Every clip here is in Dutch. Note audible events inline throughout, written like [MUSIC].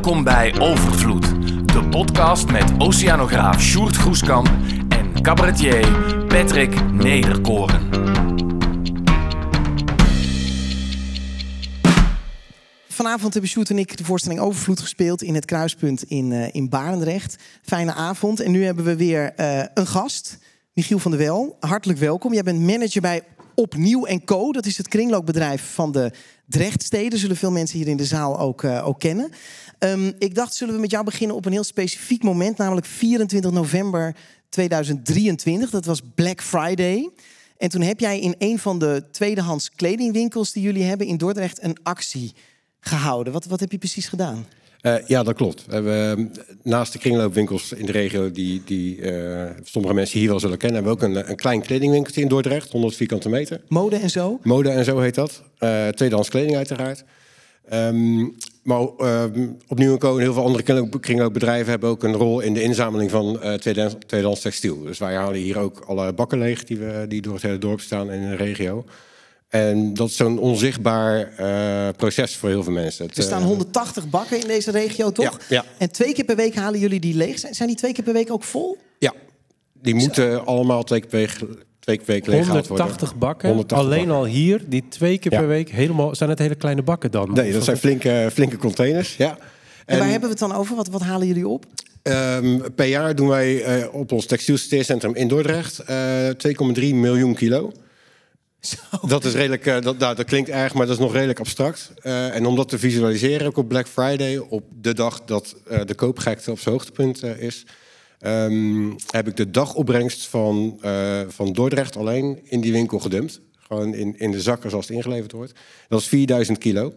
Welkom bij Overvloed, de podcast met oceanograaf Sjoerd Groeskamp en cabaretier Patrick Nederkoren. Vanavond hebben Sjoerd en ik de voorstelling Overvloed gespeeld in het Kruispunt in, eh, in Barendrecht. Fijne avond. En nu hebben we weer eh, een gast, Michiel van der Wel. Hartelijk welkom. Jij bent manager bij Opnieuw Co. Dat is het kringloopbedrijf van de Drechtsteden. Zullen veel mensen hier in de zaal ook, eh, ook kennen. Ehm, ik dacht, zullen we met jou beginnen op een heel specifiek moment, namelijk 24 november 2023. Dat was Black Friday. En toen heb jij in een van de tweedehands kledingwinkels die jullie hebben in Dordrecht een actie gehouden. Wat, wat heb je precies gedaan? Uh, ja, dat klopt. We eh, naast de kringloopwinkels in de regio, die, die uh, sommige mensen hier wel zullen kennen, hebben we ook een, een klein kledingwinkeltje in Dordrecht, 100 vierkante meter. Mode en zo? Mode en zo heet dat. Uh, tweedehands kleding uiteraard. Um, maar um, opnieuw en heel veel andere kringloopbedrijven hebben ook een rol in de inzameling van tweedehands, tweedehands textiel. Dus wij halen hier ook alle bakken leeg die, we, die door het hele dorp staan in de regio. En dat is zo'n onzichtbaar uh, proces voor heel veel mensen. Er staan 180 eh, bakken in deze regio, toch? Ja, ja. En twee keer per week halen jullie die leeg. Zijn die twee keer per week ook vol? Ja, die moeten Zo. allemaal twee keer per week, twee keer per week leeg 180 bakken, 180 alleen bakken. al hier, die twee keer ja. per week helemaal... Zijn het hele kleine bakken dan? Nee, dat zijn flinke, flinke containers, ja. En, en waar hebben we het dan over? Wat, wat halen jullie op? Um, per jaar doen wij uh, op ons textielsteercentrum in Dordrecht uh, 2,3 miljoen kilo. Zo. Dat is redelijk, uh, dat, nou, dat klinkt erg, maar dat is nog redelijk abstract. Uh, en om dat te visualiseren, ook op Black Friday, op de dag dat uh, de koopgekte op zijn hoogtepunt is, um, heb ik de dagopbrengst van, van Dordrecht alleen in die winkel gedumpt. Gewoon in, in de zakken zoals het ingeleverd wordt. Dat is 4000 kilo.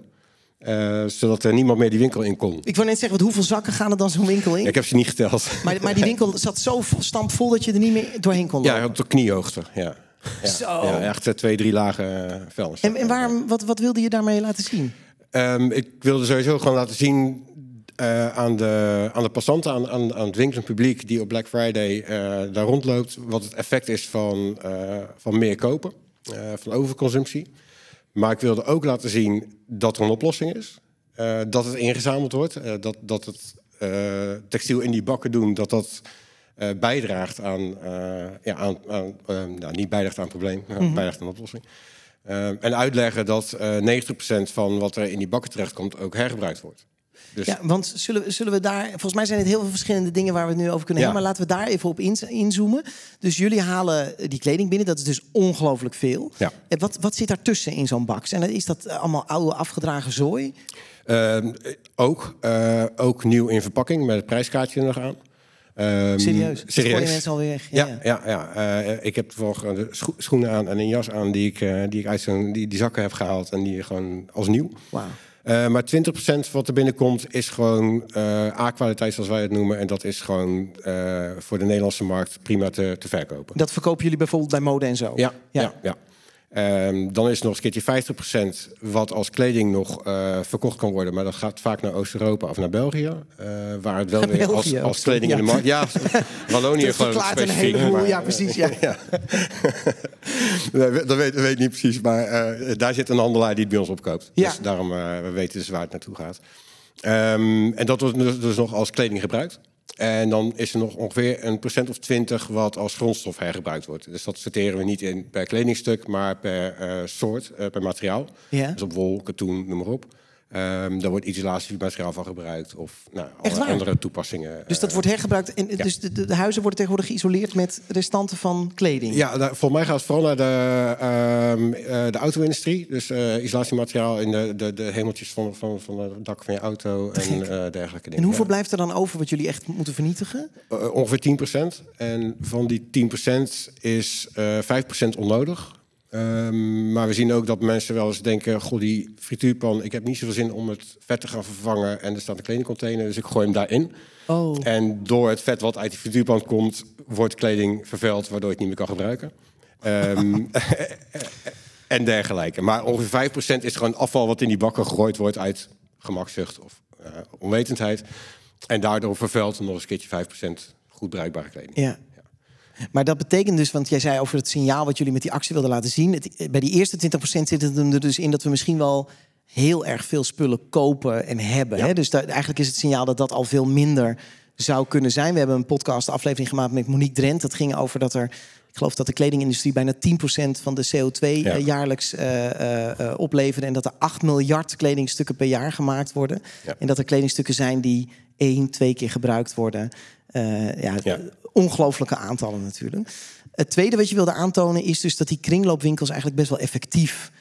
Uh, zodat er niemand meer die winkel in kon. Ik wou net zeggen, wat, hoeveel zakken gaan er dan zo'n winkel in? Ja, ik heb ze niet geteld. Maar, maar die [LAUGHS] winkel zat zo stampvol dat je er niet meer doorheen kon lopen? Ja, op de kniehoogte, ja. Ja, Zo. ja, echt twee, drie lagen uh, vuilnis. En, en waarom, wat, wat wilde je daarmee laten zien? Um, ik wilde sowieso gewoon laten zien uh, aan, de, aan de passanten, aan, aan, aan het winkelend publiek die op Black Friday uh, daar rondloopt, wat het effect is van, van meer kopen, van overconsumptie. Maar ik wilde ook laten zien dat er een oplossing is. dat het ingezameld wordt. dat, dat het textiel in die bakken doen, dat dat uh, bijdraagt aan, uh, ja, aan, aan uh, nou, niet bijdraagt aan het probleem, maar mm -hmm. bijdraagt aan de oplossing. en uitleggen dat 90% van wat er in die bakken terechtkomt ook hergebruikt wordt. Dus... Ja, want zullen, zullen we daar. Volgens mij zijn het heel veel verschillende dingen waar we het nu over kunnen ja. hebben. Maar laten we daar even op inzoomen. Dus jullie halen die kleding binnen. Dat is dus ongelooflijk veel. Ja. En wat, wat zit daartussen in zo'n bak? En is dat allemaal oude afgedragen zooi? ook, ook nieuw in verpakking met het prijskaartje er nog aan. Um, serieus? Serieus. mensen alweer weg? Ja, ja, ja. ja. Uh, ik heb toevallig scho schoenen aan en een jas aan die ik, uh, die ik uit zo'n die, die zakken heb gehaald en die gewoon als nieuw. Wow. Uh, maar 20% wat er binnenkomt is gewoon A-kwaliteit, zoals wij het noemen. En dat is gewoon voor de Nederlandse markt prima te, te verkopen. Dat verkopen jullie bijvoorbeeld bij mode en zo? Ja, ja. ja, ja. Um, dan is er nog eens een keertje 50% wat als kleding nog uh, verkocht kan worden. Maar dat gaat vaak naar Oost-Europa of naar België. Uh, waar het wel weer België, als, als kleding ja. in de markt... Ja, [LAUGHS] Wallonië gewoon specifiek. Een heleboel, maar, ja, precies. Ja. [LAUGHS] ja. dat, weet, ik niet precies. Maar uh, daar zit een handelaar die het bij ons opkoopt. Ja. Dus daarom we weten dus waar het naartoe gaat. Um, en dat wordt dus, dus nog als kleding gebruikt. En dan is er nog ongeveer een procent of twintig wat als grondstof hergebruikt wordt. Dus dat sorteren we niet in per kledingstuk, maar per uh, soort, uh, per materiaal. Ja. Dus op wol, katoen, noem maar op. Um, daar wordt isolatiemateriaal van gebruikt of nou, alle andere toepassingen. Dus dat wordt hergebruikt en ja. dus de, de, de, huizen worden tegenwoordig geïsoleerd met restanten van kleding? Ja, daar, volgens mij gaat het vooral naar de, um, uh, de auto-industrie. Dus uh, isolatiemateriaal in de, de, de hemeltjes van, van, van het dak van je auto en dergelijke dingen. En hoeveel ja. blijft er dan over wat jullie echt moeten vernietigen? ongeveer 10%. En van die 10% is 5% onnodig. Um, maar we zien ook dat mensen wel eens denken: Goh, die frituurpan, ik heb niet zoveel zin om het vet te gaan vervangen. En er staat een kledingcontainer, dus ik gooi hem daarin. Oh. En door het vet wat uit die frituurpan komt, wordt kleding vervuild, waardoor je het niet meer kan gebruiken. Um, [LAUGHS] en dergelijke. Maar ongeveer 5% is gewoon afval wat in die bakken gegooid wordt uit gemakzucht of uh, onwetendheid. En daardoor vervuilt nog eens een keertje 5% goed bruikbare kleding. Ja. Maar dat betekent dus, want jij zei over het signaal wat jullie met die actie wilden laten zien. Het, bij die eerste 20% zit het er dus in dat we misschien wel heel erg veel spullen kopen en hebben. Hè? Dus eigenlijk is het signaal dat dat al veel minder zou kunnen zijn. We hebben een podcast aflevering gemaakt met Monique Drent. Dat ging over dat er ik geloof dat de kledingindustrie bijna 10% van de CO2 eh, jaarlijks uh, oplevert. En dat er 8 miljard kledingstukken per jaar gemaakt worden. En dat er kledingstukken zijn die één, twee keer gebruikt worden. ja, ja. Ongelooflijke aantallen natuurlijk. Het tweede wat je wilde aantonen is dus dat die kringloopwinkels eigenlijk best wel effectief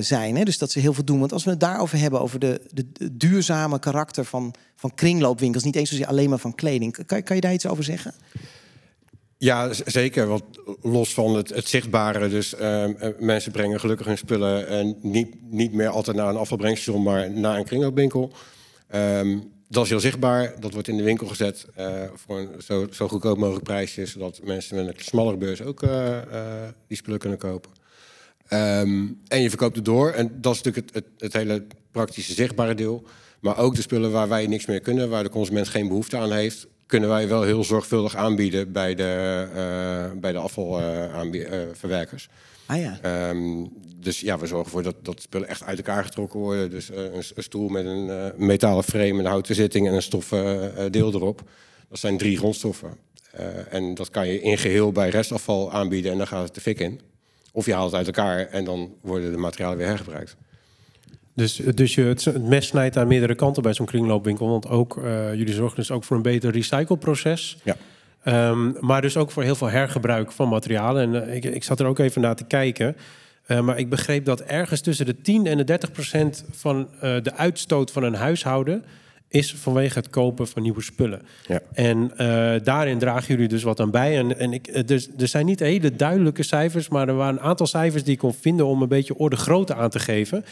zijn. Hè? Dus dat ze heel veel doen. Want als we het daarover hebben, over de, de, duurzame karakter van, van kringloopwinkels, niet eens zozeer alleen maar van kleding. Kan, kan je daar iets over zeggen? Ja, zeker. Want los van het, het zichtbare, dus uh, mensen brengen gelukkig hun spullen en niet, niet meer altijd naar een afvalbrengstation, maar naar een kringloopwinkel. Um, dat is heel zichtbaar. Dat wordt in de winkel gezet uh, voor een zo, zo goedkoop mogelijk prijsje, zodat mensen met een smallere beurs ook uh, die spullen kunnen kopen. Um, en je verkoopt het door. En dat is natuurlijk het, het, het hele praktische zichtbare deel. Maar ook de spullen waar wij niks meer kunnen, waar de consument geen behoefte aan heeft, kunnen wij wel heel zorgvuldig aanbieden bij de, bij de afvalverwerkers. ah ja. Um, dus ja, we zorgen ervoor dat, dat spullen echt uit elkaar getrokken worden. Dus uh, een, een, stoel met een uh, metalen frame, een houten zitting en een stoffen deel erop. Dat zijn drie grondstoffen. en dat kan je in geheel bij restafval aanbieden en dan gaat het de fik in. Of je haalt het uit elkaar en dan worden de materialen weer hergebruikt. Dus, dus je, het, mes snijdt aan meerdere kanten bij zo'n kringloopwinkel. Want ook, uh, jullie zorgen dus ook voor een beter recycleproces. Ja. Um, maar dus ook voor heel veel hergebruik van materialen. En uh, ik, ik zat er ook even naar te kijken. Uh, maar ik begreep dat ergens tussen de 10 en de 30 procent van de uitstoot van een huishouden is vanwege het kopen van nieuwe spullen. Ja. En daarin dragen jullie dus wat aan bij. En, en ik, dus, er zijn niet hele duidelijke cijfers, maar er waren een aantal cijfers die ik kon vinden om een beetje orde grootte aan te geven.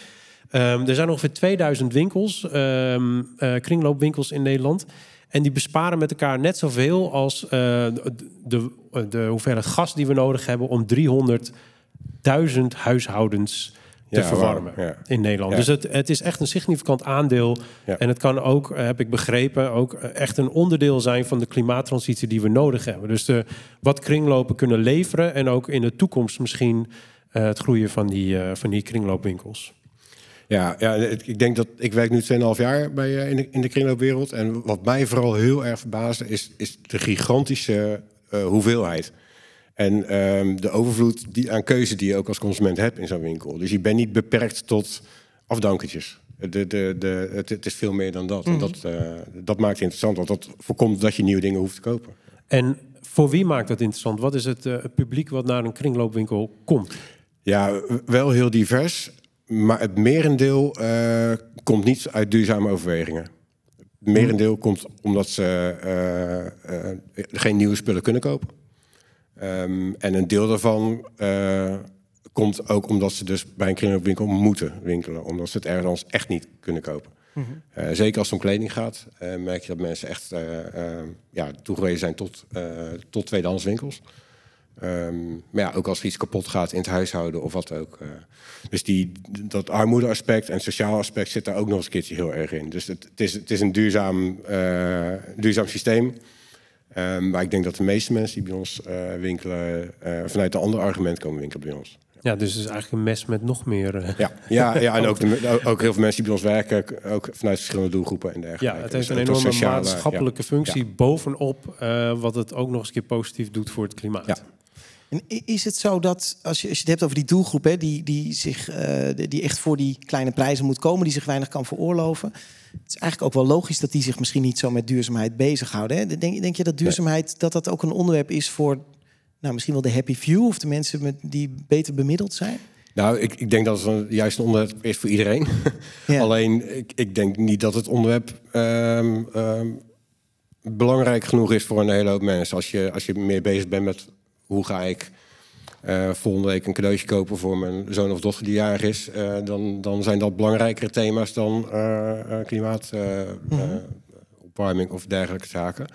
Um, er zijn ongeveer 2000 winkels, um, uh, kringloopwinkels in Nederland. En die besparen met elkaar net zoveel als de, de, hoeveelheid gas die we nodig hebben om 300.000 huishoudens te ja, verwarmen wow, ja. in Nederland. Ja. Dus het, het is echt een significant aandeel. En het kan ook, eh, heb ik begrepen, ook echt een onderdeel zijn van de klimaattransitie die we nodig hebben. Dus de, wat kringlopen kunnen leveren en ook in de toekomst misschien uh, het groeien van die, uh, van die kringloopwinkels. Ja, ja, ik denk dat ik werk nu 2,5 jaar bij, uh, in, de, in de kringloopwereld. En wat mij vooral heel erg verbaasde, is, is de gigantische hoeveelheid. En um, de overvloed die, aan keuze die je ook als consument hebt in zo'n winkel. Dus je bent niet beperkt tot afdankertjes. De, de, de, het, het is veel meer dan dat. Mm. En mhm. dat, uh, dat maakt het interessant, want dat voorkomt dat je nieuwe dingen hoeft te kopen. En voor wie maakt dat interessant? Wat is het, het publiek wat naar een kringloopwinkel komt? Ja, wel heel divers. Maar het merendeel uh, komt niet uit duurzame overwegingen. Het merendeel komt omdat ze geen nieuwe spullen kunnen kopen. Um, en een deel daarvan komt ook omdat ze dus bij een kringloopwinkel moeten winkelen. Omdat ze het ergens echt niet kunnen kopen. Mm -hmm. zeker als het om kleding gaat, merk je dat mensen echt ja, toegewezen zijn tot, tot tweedehands winkels. Um, maar ja, ook als er iets kapot gaat in het huishouden of wat ook. Dus die, dat armoedeaspect en sociaal aspect zit daar ook nog eens een keertje heel erg in. Dus het, het is, het is een duurzaam, duurzaam systeem. Um, maar ik denk dat de meeste mensen die bij ons uh, winkelen... vanuit een ander argument komen winkelen bij ons. Ja, dus het is eigenlijk een mes met nog meer... Ja, ja, ja, en [LAUGHS] ook, de, ook heel veel mensen die bij ons werken... ook vanuit verschillende doelgroepen en dergelijke. Ja, het heeft dus een enorme sociale, maatschappelijke functie ja. bovenop... wat het ook nog eens een keer positief doet voor het klimaat. Ja. En is het zo dat als je, als je het hebt over die doelgroep, hè, die, die, zich, uh, die echt voor die kleine prijzen moet komen, die zich weinig kan veroorloven. Het is eigenlijk ook wel logisch dat die zich misschien niet zo met duurzaamheid bezighouden. Hè? Denk, denk je dat duurzaamheid dat dat ook een onderwerp is voor nou, misschien wel de happy few of de mensen met, die beter bemiddeld zijn? Nou, ik, ik denk dat het een, juist een onderwerp is voor iedereen. [LAUGHS] Ja. Alleen, ik, ik denk niet dat het onderwerp um, um, belangrijk genoeg is voor een hele hoop mensen. Als je, als je meer bezig bent met hoe ga ik uh, volgende week een cadeautje kopen voor mijn zoon of dochter die jarig is, uh, dan, dan zijn dat belangrijkere thema's dan uh, klimaatopwarming -hmm. of dergelijke zaken.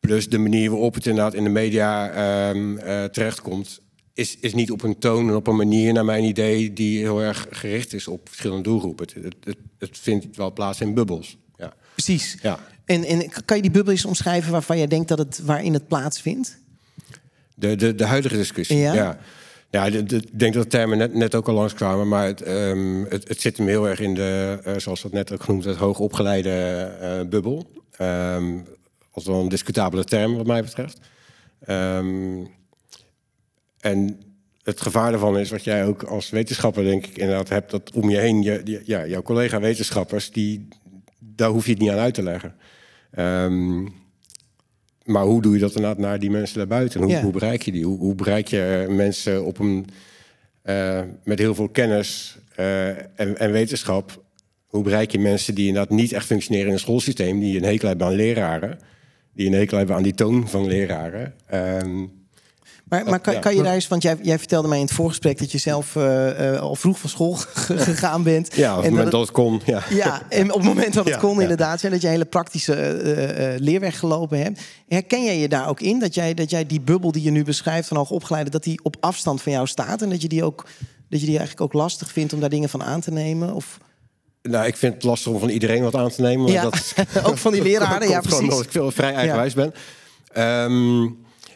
Plus de manier waarop het inderdaad in de media ehm, terechtkomt, is, is niet op een toon en op een manier, naar mijn idee, die heel erg gericht is op verschillende doelgroepen. Het, het, het, het vindt wel plaats in bubbels. Ja. Precies. Ja. En, en kan je die bubbels omschrijven waarvan jij denkt dat het waarin het plaatsvindt? De, de, de huidige discussie, ja. ja. Ik denk dat de termen net, net ook al langskwamen, maar het, ehm, het, het zit hem heel erg in de, eh, zoals dat net ook genoemd werd, hoogopgeleide eh bubbel. Ehm als wel een discutabele term wat mij betreft. Ehm, en het gevaar daarvan is wat jij ook als wetenschapper denk ik inderdaad hebt, dat om je heen, je, je- ja, jouw collega wetenschappers, die, daar hoef je het niet aan uit te leggen. Ehm, maar hoe doe je dat inderdaad naar die mensen daarbuiten? Hoe, Ja. hoe bereik je die? Hoe, hoe bereik je mensen op een, eh, met heel veel kennis eh, en, en wetenschap? Hoe bereik je mensen die inderdaad niet echt functioneren in het schoolsysteem, die een hekel hebben aan leraren, die een hekel hebben aan die toon van leraren? Ehm, Maar, maar kan, kan je daar eens, want jij, jij vertelde mij in het voorgesprek dat je zelf eh, eh, al vroeg van school [LAUGHS] gegaan bent. ja, op het En moment dat dat het kon. Ja. Ja, en op het moment dat het Ja, kon, ja. inderdaad. En dat je een hele praktische eh, leerweg gelopen hebt. Herken jij je daar ook in? Dat jij, dat jij die bubbel die je nu beschrijft van hoogopgeleide, dat die op afstand van jou staat. En dat je die ook dat je die eigenlijk ook lastig vindt om daar dingen van aan te nemen? Of Nou, ik vind het lastig om van iedereen wat aan te nemen. ja, dat, [LAUGHS] ook van die [LAUGHS] leraren. Ja, precies. omdat ik veel vrij eigenwijs ben. Ehm,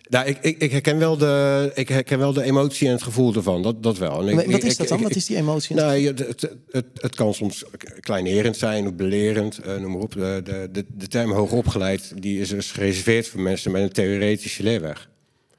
nou, ik, ik, ik, herken wel de, ik herken wel de emotie en het gevoel ervan. Dat, dat wel. En ik- Wat is dat dan? Wat is die emotie? Nou, het, het, het, het kan soms kleinerend zijn of belerend, eh, noem maar op. De, de, de, de term hoogopgeleid die is dus gereserveerd voor mensen met een theoretische leerweg.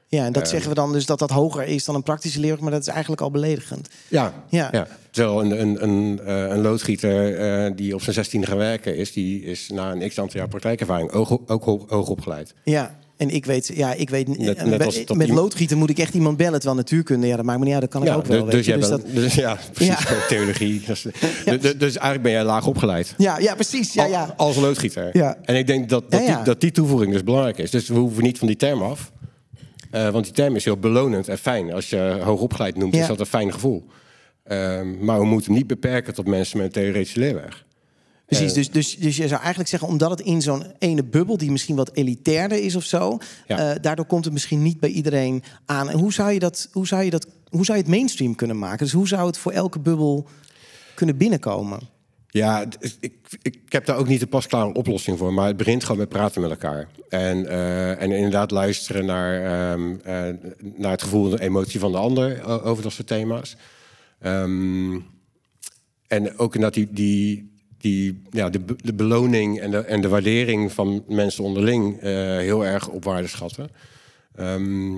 ja, en dat ehm, zeggen we dan dus dat dat hoger is dan een praktische leerweg, maar dat is eigenlijk al beledigend. Ja, Ja. ja. terwijl een, een, een, eh, een loodgieter eh, die op zijn 16 gaan werken is, die is na een x aantal jaar praktijkervaring ook, ook hoog, hoog opgeleid. Ja. En ik weet, ja, ik weet Net- eh, net als met iemand- loodgieten moet ik echt iemand bellen. Terwijl natuurkunde, ja, dat maakt me niet uit. Dat kan ik ook wel. dus, weet dus, je. Dus dat- dus ja, [LAUGHS] precies, [LAUGHS] Ja. theologie. Dus, dus eigenlijk ben jij laag opgeleid. ja, ja, precies. Ja, Al- ja. Als loodgieter. Ja. En ik denk dat, dat. Die, dat die toevoeging dus belangrijk is. Dus we hoeven niet van die term af. Eh, want die term is heel belonend en fijn. Als je hoogopgeleid noemt, Ja. is dat een fijn gevoel. Ehm, maar we moeten hem niet beperken tot mensen met een theoretische leerweg. Precies, Eh. dus, dus, dus je zou eigenlijk zeggen, omdat het in zo'n ene bubbel, die misschien wat elitairder is of zo, Ja. eh, daardoor komt het misschien niet bij iedereen aan. En hoe zou je dat, hoe zou je dat, hoe zou je het mainstream kunnen maken? Dus hoe zou het voor elke bubbel kunnen binnenkomen? Ja, ik, ik heb daar ook niet de pasklare oplossing voor. Maar het begint gewoon met praten met elkaar. En, eh, en inderdaad luisteren naar, ehm, eh, naar het gevoel en de emotie van de ander over dat soort thema's. Ehm, en ook inderdaad die, die, die, ja, de, de beloning en de, en de waardering van mensen onderling eh, heel erg op waarde schatten. Ehm,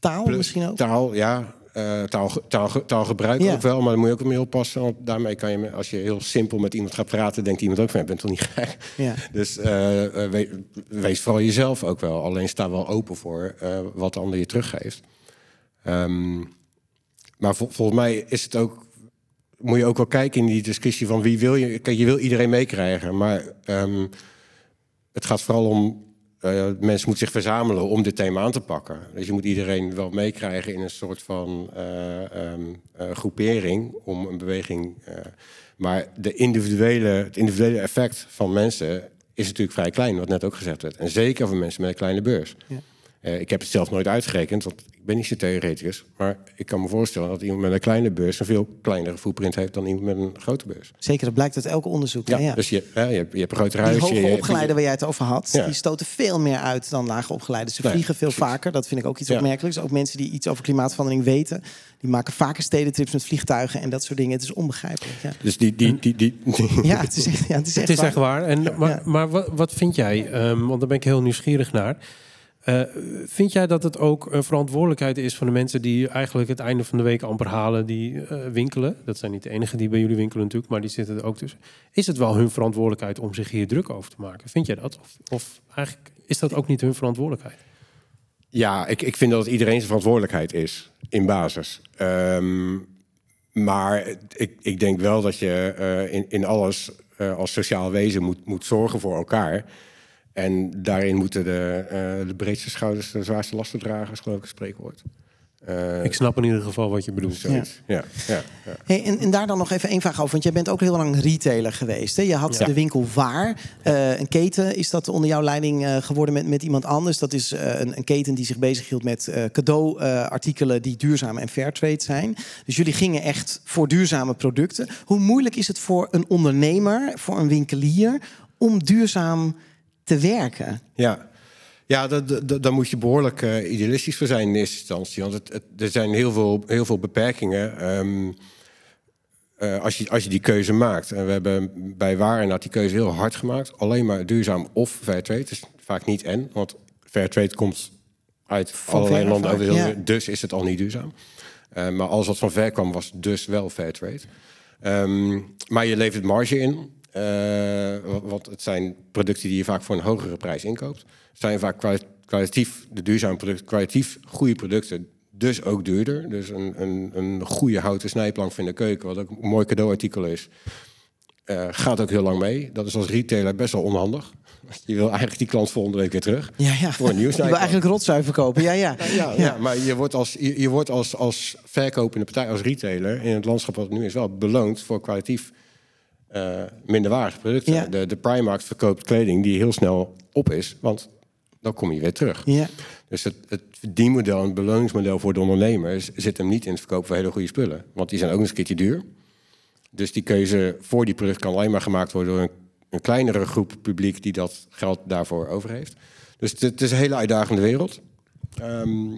Taal Plus misschien ook? Taal, ja. eh taal, taal, taalgebruik Ja. ook wel, maar daar moet je ook mee oppassen. Want daarmee kan je, als je heel simpel met iemand gaat praten, denkt iemand ook van, je bent toch niet gek? Ja. [LAUGHS] Dus eh, we- wees vooral jezelf ook wel. Alleen sta wel open voor wat de ander je teruggeeft. Ehm, maar vol- volgens mij is het ook, moet je ook wel kijken in die discussie van wie wil je. Kijk, je wil iedereen meekrijgen, maar ehm, het gaat vooral om. eh, mensen moeten zich verzamelen om dit thema aan te pakken. Dus je moet iedereen wel meekrijgen in een soort van eh, ehm, eh, groepering om een beweging. maar de individuele, het individuele effect van mensen is natuurlijk vrij klein, wat net ook gezegd werd. En zeker voor mensen met een kleine beurs. Ja. Eh, ik heb het zelf nooit uitgerekend, want ik ben niet zo theoreticus. Maar ik kan me voorstellen dat iemand met een kleine beurs een veel kleinere footprint heeft dan iemand met een grote beurs. Zeker, dat blijkt uit elke onderzoek. Ja, ja. Dus je, je, hebt, je hebt een groter Die huis. je- hoge opgeleiden waar jij het over had, Ja. die stoten veel meer uit dan lage opgeleiden. Ze Nee, vliegen veel precies. vaker. Dat vind ik ook iets Ja. opmerkelijks. Ook mensen die iets over klimaatverandering weten, die maken vaker stedentrips met vliegtuigen en dat soort dingen. Het is onbegrijpelijk. Ja, Dus die, die, die, die, [LAUGHS] ja het is echt, ja, het is echt, Het is waar. echt waar. En, maar Ja. maar wat, wat vind jij? Ehm, want daar ben ik heel nieuwsgierig naar. Eh, vind jij dat het ook een verantwoordelijkheid is van de mensen die eigenlijk het einde van de week amper halen, die eh, winkelen? Dat zijn niet de enigen die bij jullie winkelen natuurlijk, maar die zitten er ook tussen. Is het wel hun verantwoordelijkheid om zich hier druk over te maken? Vind jij dat? Of, of eigenlijk is dat ook niet hun verantwoordelijkheid? Ja, ik, ik vind dat het iedereen zijn verantwoordelijkheid is, in basis. Ehm, maar ik, ik denk wel dat je eh, in, in alles als sociaal wezen moet, moet zorgen voor elkaar. En daarin moeten de, eh, de breedste schouders de zwaarste lasten dragen, is geloof ik een spreekwoord. Eh, Ik snap in ieder geval wat je bedoelt. Ja. Ja, ja, Hey, en, en daar dan nog even één vraag over. Want jij bent ook heel lang retailer geweest. Hè? Je had Ja. de winkel Waar. eh, een keten is dat onder jouw leiding eh, geworden met, met iemand anders. Dat is eh, een, een keten die zich bezighield met eh cadeauartikelen die duurzaam en fairtrade zijn. Dus jullie gingen echt voor duurzame producten. Hoe moeilijk is het voor een ondernemer, voor een winkelier, om duurzaam te werken? Ja. Ja, da- da- da- daar moet je behoorlijk eh, idealistisch voor zijn in eerste instantie. Want het, het- er zijn heel veel, heel veel beperkingen ehm, eh, als, je, als je die keuze maakt. En we hebben bij Warenat die keuze heel hard gemaakt. Alleen maar duurzaam of fairtrade. Het is vaak niet en, want fairtrade komt uit allerlei ver landen over de wereld. Dus is het al niet duurzaam. Eh, maar alles wat van ver kwam was dus wel fairtrade. Ehm maar je levert marge in. Eh, wa- want het zijn producten die je vaak voor een hogere prijs inkoopt. Het zijn vaak kwali- kwalitatief, de duurzame producten, kwalitatief goede producten. Dus ook duurder. Dus een, een, een goede houten snijplank in de keuken, wat ook een mooi cadeauartikel is, eh, gaat ook heel lang mee. Dat is als retailer best wel onhandig. [LAUGHS] Je wil eigenlijk die klant volgende week weer terug. Ja, ja. Voor een nieuw [LAUGHS] Je wil eigenlijk rotzooi verkopen. Ja, [LAUGHS] ja. Ja, ja, maar je wordt, als, je, je wordt als, als verkopende partij, als retailer... in het landschap wat het nu is, wel beloond voor kwalitatief eh minderwaardige producten. Ja. De, de Primark verkoopt kleding die heel snel op is, want dan kom je weer terug. ja. Dus het, het verdienmodel en het beloningsmodel voor de ondernemers... zit hem niet in het verkopen van hele goede spullen. Want die zijn ook eens een keertje duur. Dus die keuze voor die product kan alleen maar gemaakt worden... door een, een kleinere groep publiek die dat geld daarvoor over heeft. Dus het, het is een hele uitdagende wereld. Ehm,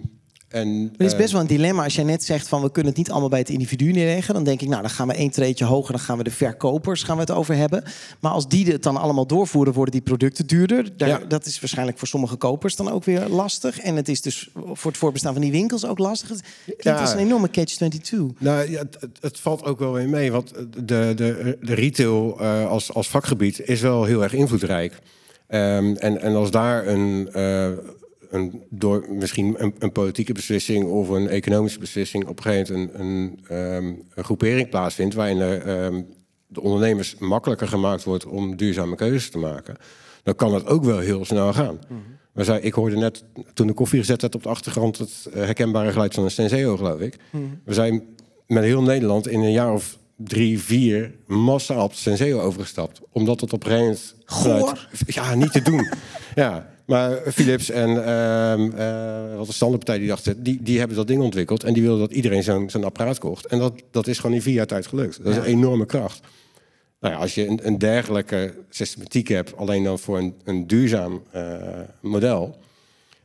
en, Maar het is eh, best wel een dilemma. Als jij net zegt van we kunnen het niet allemaal bij het individu neerleggen. Dan denk ik, nou dan gaan we één treetje hoger. Dan gaan we de verkopers gaan we het over hebben. Maar als die het dan allemaal doorvoeren, worden die producten duurder. Daar, Ja. Dat is waarschijnlijk voor sommige kopers dan ook weer lastig. En het is dus voor het voorbestaan van die winkels ook lastig. Het klinkt Ja. als een enorme catch-22. Nou ja, het, het- het valt ook wel weer mee, want de, de, de retail eh, als, als vakgebied is wel heel erg invloedrijk. Ehm, en, en als daar een, eh, een door misschien een, een politieke beslissing of een economische beslissing op een gegeven moment een, een, ehm, een groepering plaatsvindt waarin er, ehm, de ondernemers makkelijker gemaakt wordt om duurzame keuzes te maken, dan kan dat ook wel heel snel gaan. We zei, ik hoorde net toen de koffie gezet werd op de achtergrond het eh, herkenbare geluid van een Senseo, geloof ik. We zijn met heel Nederland in een jaar of drie, vier massaal op Senseo overgestapt. Omdat het op een gegeven moment... Goor. Ja, niet te doen. [LAUGHS] ja, maar Philips en ehm eh, wat de standaardpartij die dachten... Die, die hebben dat ding ontwikkeld en die wilden dat iedereen zo'n zo'n apparaat kocht. En dat, dat is gewoon in vier jaar tijd gelukt. Dat is een enorme kracht. Nou ja, als je een, een dergelijke systematiek hebt, alleen dan voor een, een duurzaam eh, model,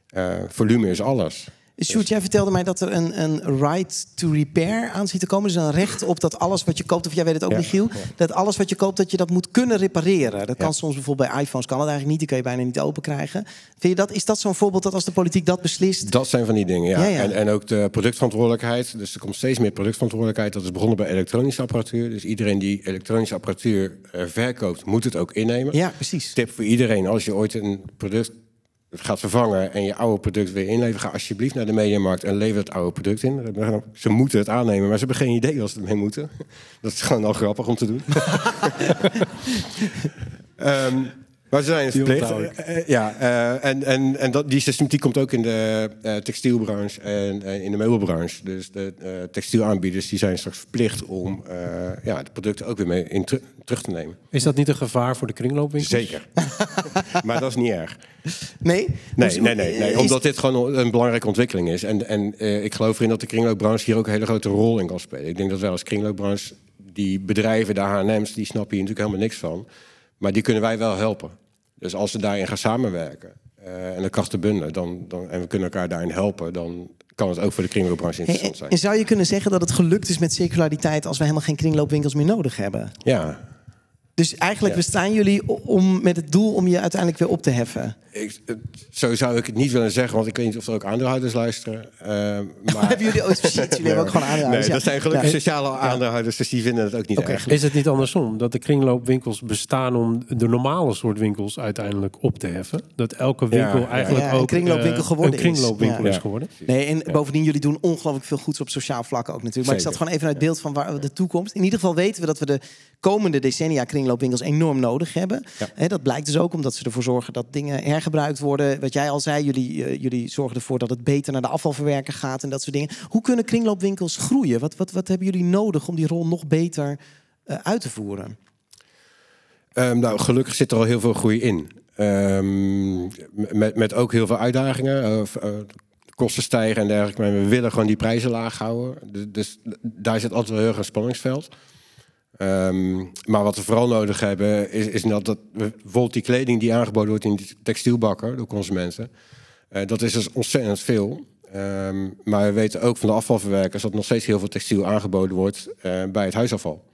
eh, volume is alles. Sjoerd, jij vertelde mij dat er een, een right to repair aan zit te komen. Dus een recht op dat alles wat je koopt, of jij weet het ook, Ja, Michiel, dat alles wat je koopt, dat je dat moet kunnen repareren. Dat kan Ja. soms bijvoorbeeld bij iPhones, kan het eigenlijk niet, die kun je bijna niet open krijgen. Vind je dat, is dat zo'n voorbeeld dat als de politiek dat beslist? Dat zijn van die dingen, ja. Ja, ja. En, en ook de productverantwoordelijkheid. Dus er komt steeds meer productverantwoordelijkheid. Dat is begonnen bij elektronische apparatuur. Dus iedereen die elektronische apparatuur eh, verkoopt, moet het ook innemen. Ja, precies. Tip voor iedereen, als je ooit een product gaat vervangen en je oude product weer inleveren, ga alsjeblieft naar de mediamarkt en lever het oude product in. Ze moeten het aannemen, maar ze hebben geen idee wat ze ermee moeten. [LAUGHS] Dat is gewoon al grappig om te doen. [LAUGHS] [LAUGHS] Ehm, maar ze zijn het verplicht. Eh, eh, ja, eh, en, en, en dat, die systematiek komt ook in de eh, textielbranche en in de meubelbranche. Dus de eh, textielaanbieders die zijn straks verplicht om eh, ja, de producten ook weer mee in teru- terug te nemen. Is dat niet een gevaar voor de kringloopwinkels? Zeker. [LAUGHS] maar dat is niet erg. Nee? Nee, nee, nee, nee omdat dit gewoon een belangrijke ontwikkeling is. En, en eh, ik geloof erin dat de kringloopbranche hier ook een hele grote rol in kan spelen. Ik denk dat wij als kringloopbranche, die bedrijven, de H&M's, die snappen hier natuurlijk helemaal niks van. Maar die kunnen wij wel helpen. Dus als we daarin gaan samenwerken eh, en de krachten bundelen, dan, dan, en we kunnen elkaar daarin helpen, dan kan het ook voor de kringloopbranche interessant zijn. en zou je kunnen zeggen dat het gelukt is met circulariteit als we helemaal geen kringloopwinkels meer nodig hebben? Ja, Dus eigenlijk Ja. bestaan jullie om, met het doel om je uiteindelijk weer op te heffen. Ik, het- zo zou ik het niet willen zeggen, want ik weet niet of er ook aandeelhouders luisteren. Eh, [LAUGHS] maar... Hebben jullie ooit shit? Jullie hebben ook gewoon aandeelhouders. Nee, ja. dat zijn gelukkig Ja. sociale aandeelhouders, dus die vinden het ook niet Oké, erg. Is het niet andersom? Dat de kringloopwinkels bestaan om de normale soort winkels uiteindelijk op te heffen? Dat elke winkel Ja, ja. eigenlijk Ja, een ook kringloopwinkel eh, geworden een is. kringloopwinkel Ja. is geworden? Nee, en bovendien, jullie doen ongelooflijk veel goeds op sociaal vlak ook natuurlijk. Maar ik zat gewoon even uit beeld van waar de toekomst. In ieder geval weten we dat we de komende decennia kringloopwinkels enorm nodig hebben. Dat blijkt dus ook omdat ze ervoor zorgen dat dingen hergebruikt worden. Wat jij al zei, jullie, eh, jullie zorgen ervoor dat het beter naar de afvalverwerker gaat en dat soort dingen. Hoe kunnen kringloopwinkels groeien? Wat, wat, wat hebben jullie nodig om die rol nog beter eh, uit te voeren? Ehm, nou, gelukkig zit er al heel veel groei in. Ehm, met, met ook heel veel uitdagingen. eh, kosten stijgen en dergelijke. Maar we willen gewoon die prijzen laag houden. Dus, dus daar zit altijd wel heel erg een spanningsveld. Ehm, maar wat we vooral nodig hebben, is, is dat, dat bijvoorbeeld die kleding die aangeboden wordt in die textielbakken door consumenten. Eh, dat is dus ontzettend veel. Ehm, maar we weten ook van de afvalverwerkers dat nog steeds heel veel textiel aangeboden wordt eh, bij het huisafval.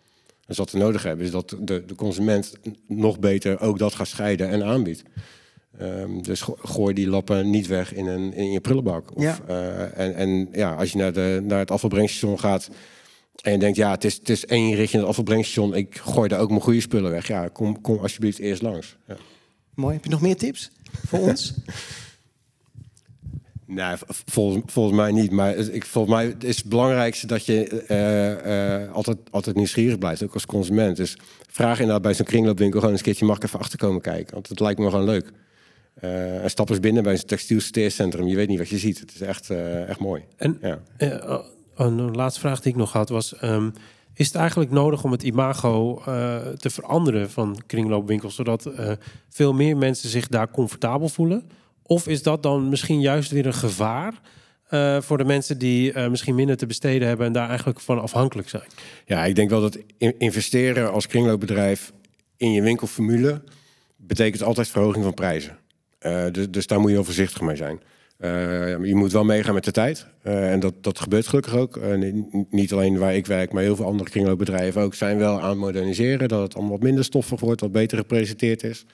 Dus wat we nodig hebben is dat de, de consument nog beter ook dat gaat scheiden en aanbiedt. Ehm, dus go- gooi die lappen niet weg in, een, in je prullenbak. Of, Ja. eh, en, en ja, als je naar, de, naar het afvalbrengstation gaat en je denkt, ja, het is, het is één ritje naar het afvalbrengstation, ik gooi daar ook mijn goede spullen weg. Ja, kom, kom alsjeblieft eerst langs. Ja. Mooi. Heb je nog meer tips voor ons? [LAUGHS] Nee, volgens, volgens mij niet. Maar het- ik, volgens mij is het belangrijkste dat je eh, eh, altijd, altijd nieuwsgierig blijft, ook als consument. Dus vraag inderdaad bij zo'n kringloopwinkel gewoon eens een keertje, mag ik even achterkomen kijken? Want het lijkt me gewoon leuk. Eh en stap eens binnen bij zo'n textielsorteercentrum. Je weet niet wat je ziet. Het is echt, eh, echt mooi. En Ja. Oh, een laatste vraag die ik nog had was... ehm, is het eigenlijk nodig om het imago eh, te veranderen van kringloopwinkels... zodat eh, veel meer mensen zich daar comfortabel voelen? Of is dat dan misschien juist weer een gevaar... eh, voor de mensen die misschien minder te besteden hebben... en daar eigenlijk van afhankelijk zijn? Ja, ik denk wel dat in- investeren als kringloopbedrijf in je winkelformule betekent altijd verhoging van prijzen. Dus, dus daar moet je heel voorzichtig mee zijn. Eh, je moet wel meegaan met de tijd. Eh, en dat, dat gebeurt gelukkig ook. Eh, ni- niet alleen waar ik werk, maar heel veel andere kringloopbedrijven ook zijn wel aan het moderniseren. Dat het allemaal wat minder stoffig wordt, wat beter gepresenteerd is.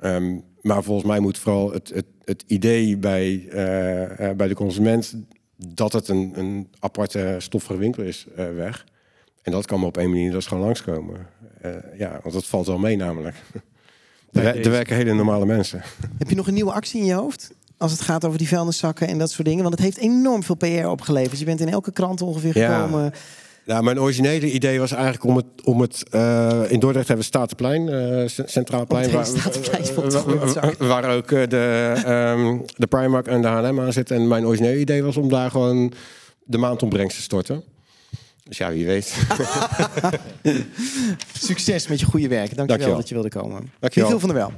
Ehm, maar volgens mij moet vooral het, het, het idee bij, bij de consument dat het een, een aparte stoffige winkel is weg. En dat kan maar op één manier, dat is gewoon langskomen. Ja, want dat valt wel mee namelijk. [LAUGHS] Er, er werken hele normale mensen. Heb je nog een nieuwe actie in je hoofd? Als het gaat over die vuilniszakken en dat soort dingen. Want het heeft enorm veel PR opgeleverd. Je bent in elke krant ongeveer Ja. gekomen. Nou, mijn originele idee was eigenlijk om het... Om het eh, in Dordrecht hebben we Statenplein, eh, c- Centraal Plein. Stond waar, ook eh, de, ehm, de Primark en de H&M aan zitten. En mijn originele idee was om daar gewoon de maandopbrengst te storten. Dus ja, wie weet. [LAUGHS] Succes met je goede werk. Dankjewel, Dankjewel. dat je wilde komen. Dankjewel. Michiel van der Wel.